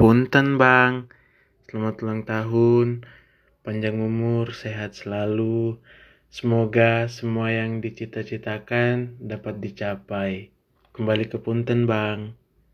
Punten bang, selamat ulang tahun, panjang umur, sehat selalu. Semoga semua yang dicita-citakan dapat dicapai. Kembali ke punten bang.